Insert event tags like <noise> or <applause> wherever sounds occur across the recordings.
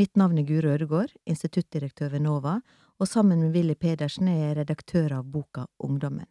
Mitt navn er Guro Ødegård, instituttdirektør ved NOVA, og sammen med Willy Pedersen er jeg redaktør av boka Ungdommen.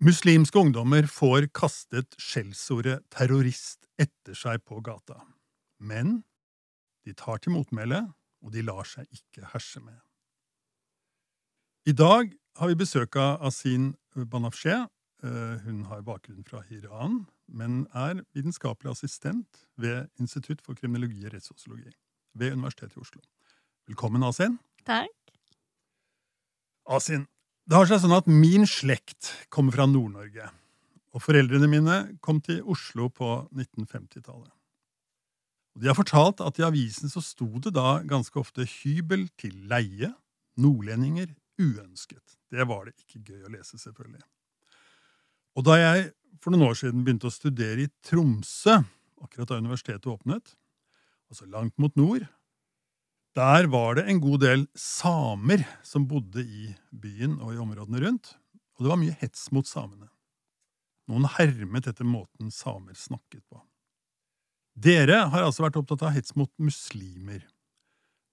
Muslimske ungdommer får kastet skjellsordet terrorist etter seg på gata. Men de tar til motmæle, og de lar seg ikke herse med. I dag har vi besøk av Asin Banafshe. Hun har bakgrunn fra Iran, men er vitenskapelig assistent ved Institutt for kriminologi og rettssosiologi ved Universitetet i Oslo. Velkommen, Asin. Takk. Asin, det har seg sånn at min slekt kommer fra Nord-Norge, og foreldrene mine kom til Oslo på 1950-tallet. De har fortalt at i avisen så sto det da ganske ofte hybel til leie, nordlendinger uønsket. Det var det ikke gøy å lese, selvfølgelig. Og da jeg for noen år siden begynte å studere i Tromsø, akkurat da universitetet åpnet, altså langt mot nord, der var det en god del samer som bodde i byen og i områdene rundt, og det var mye hets mot samene. Noen hermet etter måten samer snakket på. Dere har altså vært opptatt av hets mot muslimer.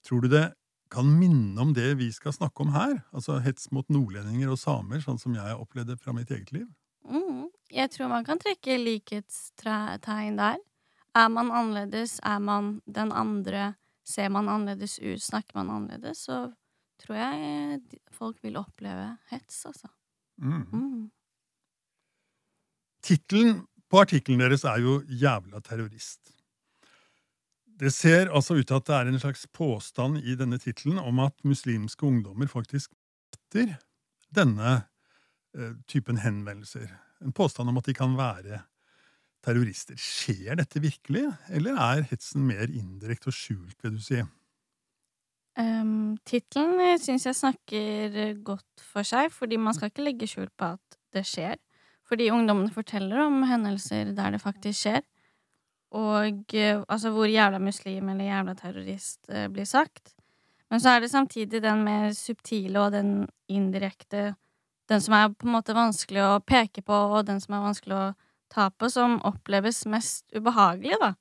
Tror du det kan minne om det vi skal snakke om her? Altså hets mot nordlendinger og samer, sånn som jeg opplevde fra mitt eget liv? Mm, jeg tror man kan trekke likhetstegn der. Er man annerledes, er man den andre, ser man annerledes ut, snakker man annerledes, så tror jeg folk vil oppleve hets, altså. Mm. Mm. Tittelen på artikkelen deres er jo 'Jævla terrorist'. Det ser altså ut til at det er en slags påstand i denne tittelen om at muslimske ungdommer faktisk etter denne eh, typen henvendelser. En påstand om at de kan være terrorister. Skjer dette virkelig, eller er hetsen mer indirekte og skjult, vil du si? Um, Tittelen syns jeg snakker godt for seg, fordi man skal ikke legge skjul på at det skjer. Fordi ungdommene forteller om hendelser der det faktisk skjer. Og eh, altså hvor jævla muslim eller jævla terrorist eh, blir sagt. Men så er det samtidig den mer subtile og den indirekte Den som er på en måte vanskelig å peke på, og den som er vanskelig å ta på, som oppleves mest ubehagelig, da.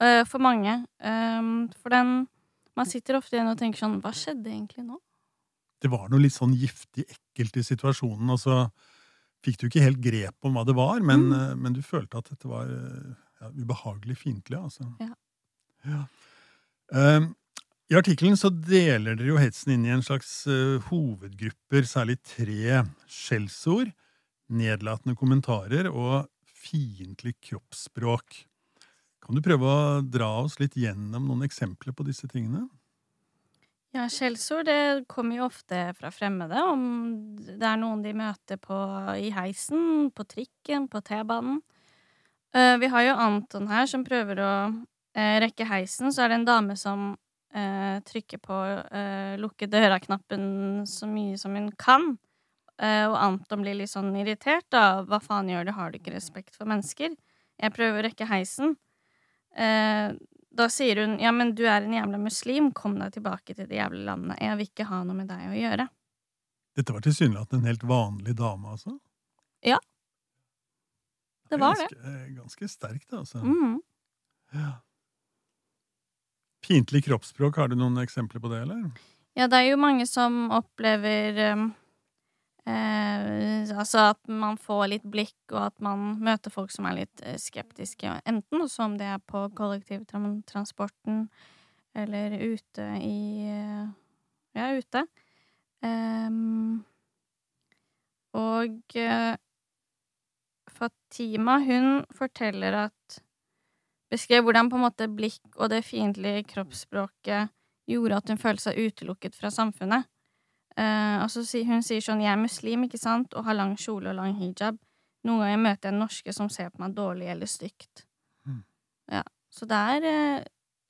eh, for mange. Um, for den Man sitter ofte igjen og tenker sånn Hva skjedde egentlig nå? Det var noe litt sånn giftig ekkelt i situasjonen, og så fikk du ikke helt grep om hva det var, men, Mm. eh, men du følte at dette var ja, ubehagelig fiendtlig, altså. Ja. Ja. Um, I artikkelen så deler dere jo hetsen inn i en slags uh, hovedgrupper, særlig tre skjellsord, nedlatende kommentarer og fiendtlig kroppsspråk. Kan du prøve å dra oss litt gjennom noen eksempler på disse tingene? Ja, skjellsord det kommer jo ofte fra fremmede, om det er noen de møter på i heisen, på trikken, på T-banen. Eh, vi har jo Anton her som prøver å uh, rekke heisen, så er det en dame som uh, trykker på uh, lukke døra-knappen så mye som hun kan. Og Anton blir litt sånn irritert, da. Hva faen gjør du, har du ikke respekt for mennesker? Jeg prøver å rekke heisen. Da sier hun ja, men du er en jævla muslim, kom deg tilbake til det jævla landet, jeg vil ikke ha noe med deg å gjøre. Dette var tilsynelatende en helt vanlig dame, altså? Ja. Det var det. ganske, Ganske sterkt, altså. Mm. Ja. Fiendtlig kroppsspråk, har du noen eksempler på det, eller? Ja, det er jo mange som opplever um, eh, Altså at man får litt blikk, og at man møter folk som er litt eh, skeptiske, enten også om det er på kollektivtransporten eller ute i eh, Ja, ute. Em, og eh, Fatima, hun forteller at Beskrev hvordan på en måte blikk og det fiendtlige kroppsspråket gjorde at hun følte seg utelukket fra samfunnet. Eh, og så hun sier sånn 'Jeg er muslim, ikke sant, og har lang kjole og lang hijab'. Noen ganger møter jeg norske som ser på meg dårlig eller stygt. Mm. Ja, så det er eh,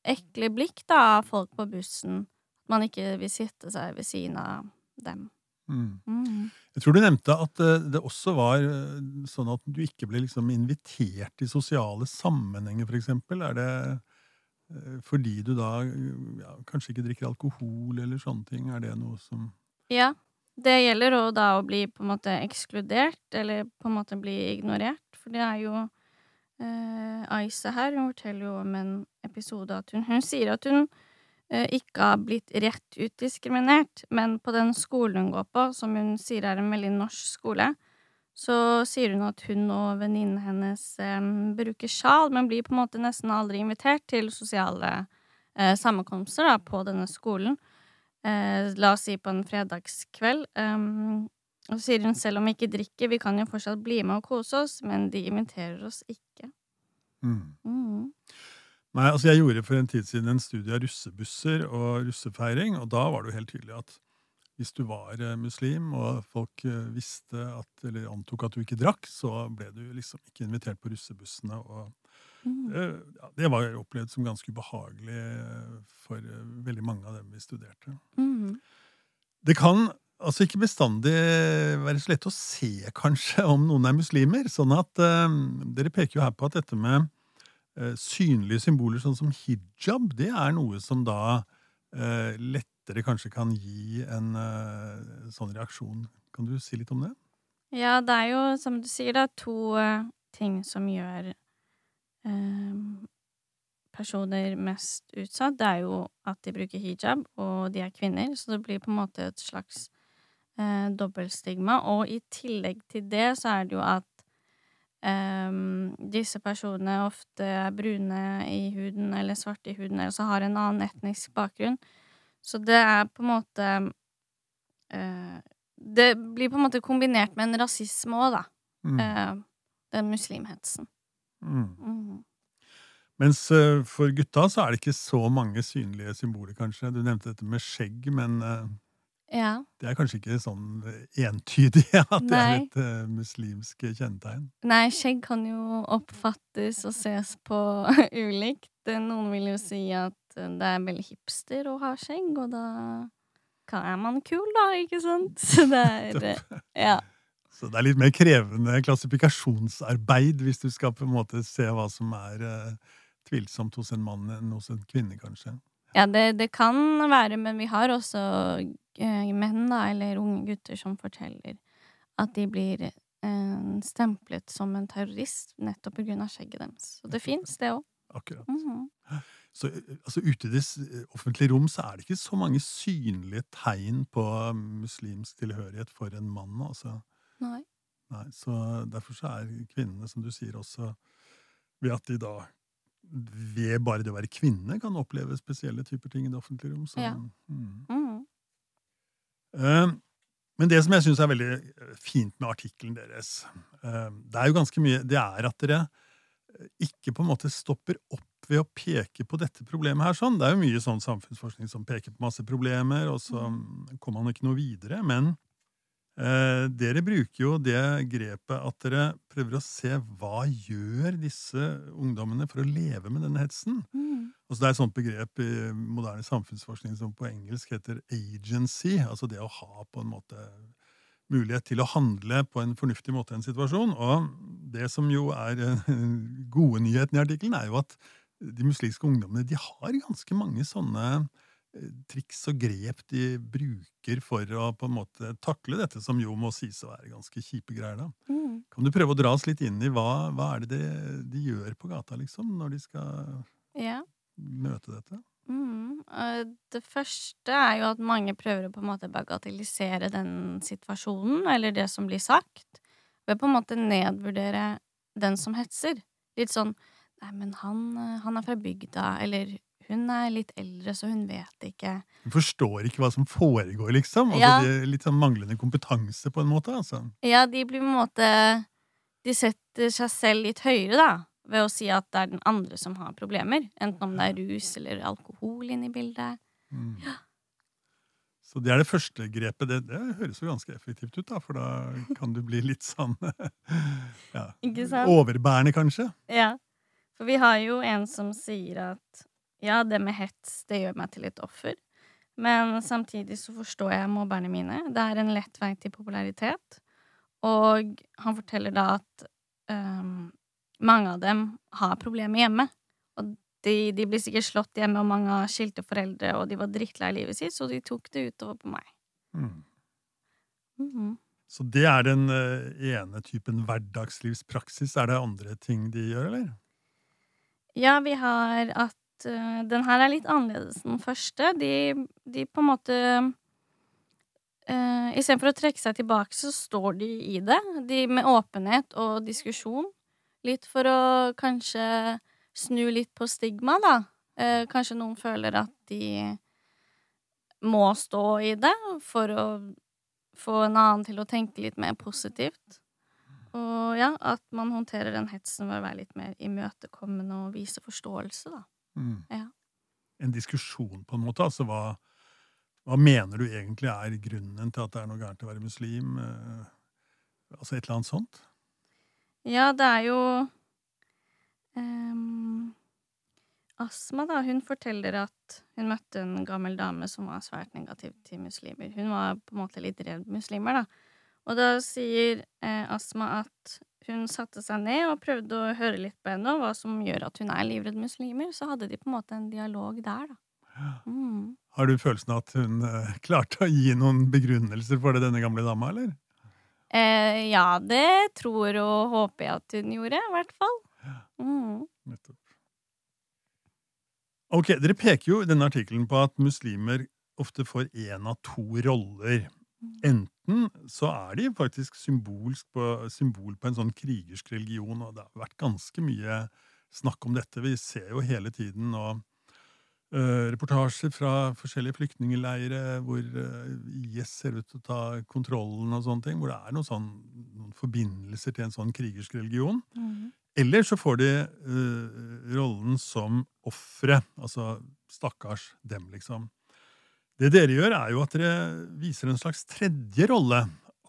ekle blikk da av folk på bussen. At man ikke vil sitte seg ved siden av dem. Mm. Mm. Jeg tror du nevnte at eh, det også var eh, sånn at du ikke ble liksom invitert i sosiale sammenhenger, for eksempel. Er det eh, fordi du da ja, kanskje ikke drikker alkohol eller sånne ting? Er det noe som Ja, Det gjelder òg da å bli på en måte ekskludert, eller på en måte bli ignorert, for det er jo eh, Aisa her, hun forteller jo om en episode at hun, hun sier at hun eh, ikke har blitt rett ut diskriminert, men på den skolen hun går på, som hun sier er en veldig norsk skole, så sier hun at hun og venninnen hennes eh, bruker sjal, men blir på en måte nesten aldri invitert til sosiale eh, sammenkomster da, på denne skolen. Eh, la oss si på en fredagskveld. Um, og så sier hun selv om vi ikke drikker, vi kan jo fortsatt bli med og kose oss, men de inviterer oss ikke. Mm. Mm. Nei, altså Jeg gjorde for en tid siden en studie av russebusser og russefeiring, og da var det jo helt tydelig at hvis du var eh, muslim, og folk eh, visste at, eller antok at du ikke drakk, så ble du liksom ikke invitert på russebussene. og Mm. eh, Det var jo opplevd som ganske ubehagelig eh, for veldig mange av dem vi studerte. Mm. Det kan altså ikke bestandig være så lett å se, kanskje, om noen er muslimer. Sånn at um, Dere peker jo her på at dette med synlige symboler, sånn som hijab, det er noe som da eh, lettere kanskje kan gi en eh, sånn reaksjon. Kan du si litt om det? Ja, det er jo, som du sier, da, to eh, ting som gjør eh, personer mest utsatt. Det er jo at de bruker hijab, og de er kvinner, så det blir på en måte et slags eh, dobbeltstigma. Og i tillegg til det så er det jo at eh, disse personene ofte er brune i huden eller svarte i huden, eller så har en annen etnisk bakgrunn. Så det er på en måte uh, Det blir på en måte kombinert med en rasisme òg, da. Mm. Uh, den muslimhetsen. Mm. Mm. Mens uh, for gutta så er det ikke så mange synlige symboler, kanskje. Du nevnte dette med skjegg, men Ja. det er kanskje ikke sånn entydig <laughs> at det er Nei. et uh, muslimsk kjennetegn. Nei, skjegg kan jo oppfattes og ses på <laughs> ulikt. Noen vil jo si at det er veldig hipster å ha skjegg, og da kan, er man kul, da, ikke sant? <laughs> Så det er Ja. Så det er litt mer krevende klassifikasjonsarbeid hvis du skal på en måte se hva som er uh, tvilsomt hos en mann enn hos en kvinne, kanskje. Ja, det, det kan være, men vi har også menn, da, eller unge gutter, som forteller at de blir eh, stemplet som en terrorist nettopp pga. skjegget deres. Så det fins, det òg. Akkurat. Mhm. Så eh, altså, ute i det offentlige rom så er det ikke så mange synlige tegn på muslimsk tilhørighet for en mann, altså. Nei. Nei, så derfor så er kvinnene, som du sier, også ved at de da ved bare det å være kvinne kan oppleve spesielle typer ting i det offentlige rom. Så, Ja. mm. Eh, Men det som jeg syns er veldig eh, fint med artikkelen deres, eh, det er jo ganske mye Det er at dere ikke på en måte stopper opp ved å peke på dette problemet her. sånn. Det er jo mye sånn samfunnsforskning som peker på masse problemer, og så mm, kommer man ikke noe videre. Men eh, dere bruker jo det grepet at dere prøver å se hva gjør disse ungdommene for å leve med denne hetsen. Mm. Altså det er et sånt begrep i moderne samfunnsforskning som på engelsk heter agency. Altså det å ha på en måte mulighet til å handle på en fornuftig måte i en situasjon. Og det som jo er eh, gode nyheten i artikkelen, er jo at de muslimske ungdommene de har ganske mange sånne triks og grep de bruker for å på en måte takle dette, som jo må sies å være ganske kjipe greier. da. Mm. Kan du prøve å dra oss litt inn i hva, hva er det de, de gjør på gata, liksom, når de skal Ja. møte dette? Mm. eh, Det første er jo at mange prøver å på en måte bagatellisere den situasjonen, eller det som blir sagt, ved på en måte nedvurdere den som hetser. Litt sånn Nei, men han, eh, han er fra bygda, eller hun er litt eldre, så hun vet ikke. Hun forstår ikke hva som foregår, liksom. Altså, Ja. de litt sånn manglende kompetanse, på en måte. altså. Ja, de blir på en måte De setter seg selv litt høyere, da, ved å si at det er den andre som har problemer. Enten om det er rus eller alkohol inne i bildet. Mm. Så det er det første grepet. Det, det høres jo ganske effektivt ut, da, for da kan du bli litt sånn <laughs> ja, overbærende, kanskje. Ja, for vi har jo en som sier at ja, det med hets, det gjør meg til et offer. Men samtidig så forstår jeg mobberne mine. Det er en lett vei til popularitet. Og han forteller da at um, mange av dem har problemer hjemme. Og de, de blir sikkert slått hjemme, og mange har skilte foreldre, og de var drittlei livet sitt, så de tok det utover på meg. Mm. Mhm. Så det er den eh, ene typen hverdagslivspraksis. Er det andre ting de gjør, eller? Ja, vi har at eh, den her er litt annerledes enn den første. De, de på en måte uh, Istedenfor å trekke seg tilbake, så står de i det. De med åpenhet og diskusjon. Litt for å kanskje snu litt på stigma, da. Uh, kanskje noen føler at de må stå i det for å få en annen til å tenke litt mer positivt. Og ja, at man håndterer den hetsen ved å være litt mer imøtekommende og vise forståelse, da. Ja. En diskusjon, på en måte. Altså hva, hva mener du egentlig er grunnen til at det er noe gærent å være muslim? Eh, altså et eller annet sånt? Ja, det er jo um, Asma, da, hun forteller at hun møtte en gammel dame som var svært negativ til muslimer. Hun var på en måte litt redd muslimer, da. Og da sier eh, Asma at hun satte seg ned og prøvde å høre litt på henne, og hva som gjør at hun er livredd muslimer. Så hadde de på en måte en dialog der, da. Mm. Har du følelsen av at hun eh, klarte å gi noen begrunnelser for det, denne gamle dama, eller? Eh, ja, det tror og håper jeg at hun gjorde, i hvert fall. Mm. Ok, Dere peker jo i denne artikkelen på at muslimer ofte får én av to roller. Enten så er de faktisk symbolsk på, symbol på en sånn krigersk religion, og det har vært ganske mye snakk om dette. Vi ser jo hele tiden nå uh, reportasjer fra forskjellige flyktningleirer hvor uh, IS ser ut til å ta kontrollen og sånne ting, hvor det er noen, sånn, noen forbindelser til en sånn krigersk religion. Mm. Eller så får de uh, rollen som ofre. Altså stakkars dem, liksom. Det dere gjør, er jo at dere viser en slags tredje rolle.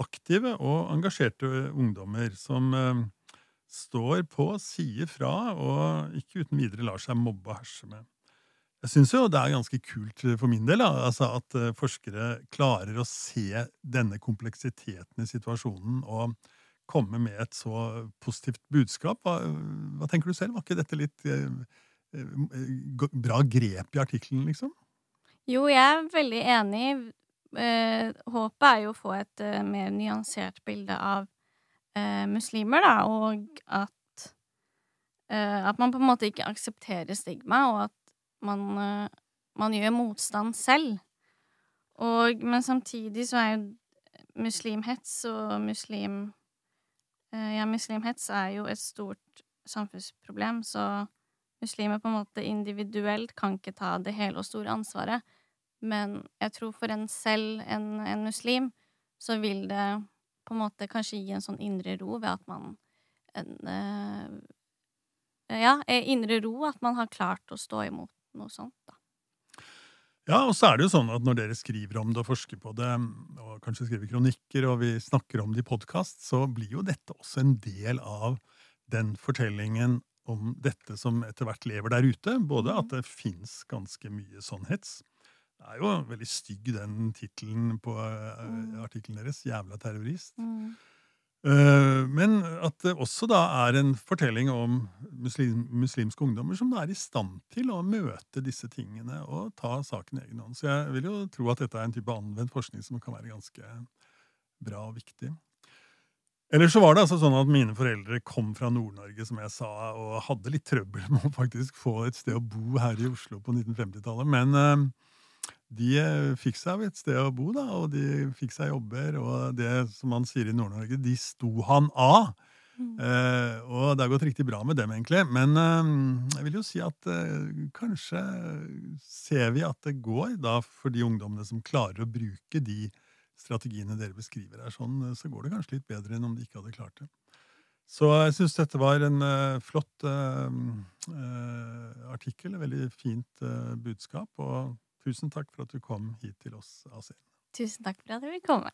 Aktive og engasjerte ungdommer som eh, står på, sier fra og ikke uten videre lar seg mobbe og herse med. Jeg syns jo det er ganske kult for min del altså at eh, forskere klarer å se denne kompleksiteten i situasjonen og komme med et så positivt budskap. Hva, hva tenker du selv? Var ikke dette litt eh, eh, bra grep i artikkelen, liksom? Jo, jeg er veldig enig. Eh, håpet er jo å få et eh, mer nyansert bilde av eh, muslimer, da, og at eh, At man på en måte ikke aksepterer stigma, og at man, eh, man gjør motstand selv. Og, men samtidig så er jo muslimhets og muslim eh, Ja, muslimhets er jo et stort samfunnsproblem, så muslimer på en måte individuelt kan ikke ta det hele og store ansvaret. Men jeg tror for en selv, en, en muslim, så vil det på en måte kanskje gi en sånn indre ro ved at man en, eh, Ja, eh, indre ro at man har klart å stå imot noe sånt, da. Ja, og så er det jo sånn at når dere skriver om det og forsker på det, og kanskje skriver kronikker, og vi snakker om det i podkast, så blir jo dette også en del av den fortellingen om dette som etter hvert lever der ute. Både at det fins ganske mye sånn hets. Det er jo veldig stygg, den tittelen på eh, Mm. artikkelen deres. 'Jævla terrorist'. Mm. Eh, Men at det også da er en fortelling om muslim, muslimske ungdommer som da er i stand til å møte disse tingene og ta saken i egen hånd. Så jeg vil jo tro at dette er en type anvendt forskning som kan være ganske bra og viktig. Eller så var det altså sånn at mine foreldre kom fra Nord-Norge, som jeg sa, og hadde litt trøbbel med å faktisk få et sted å bo her i Oslo på 1950-tallet. Men eh, de eh, fikk seg et sted å bo, da, og de fikk seg jobber, og det som man sier i Nord-Norge, de sto han av. Mm. Eh, og det har gått riktig bra med dem, egentlig. Men eh, jeg vil jo si at eh, kanskje ser vi at det går, da, for de ungdommene som klarer å bruke de strategiene dere beskriver her, sånn, eh, så går det kanskje litt bedre enn om de ikke hadde klart det. Så jeg syns dette var en eh, flott artikkel, et veldig fint budskap, og tusen takk for at du kom hit til oss, Asin. Tusen takk for at jeg ville komme.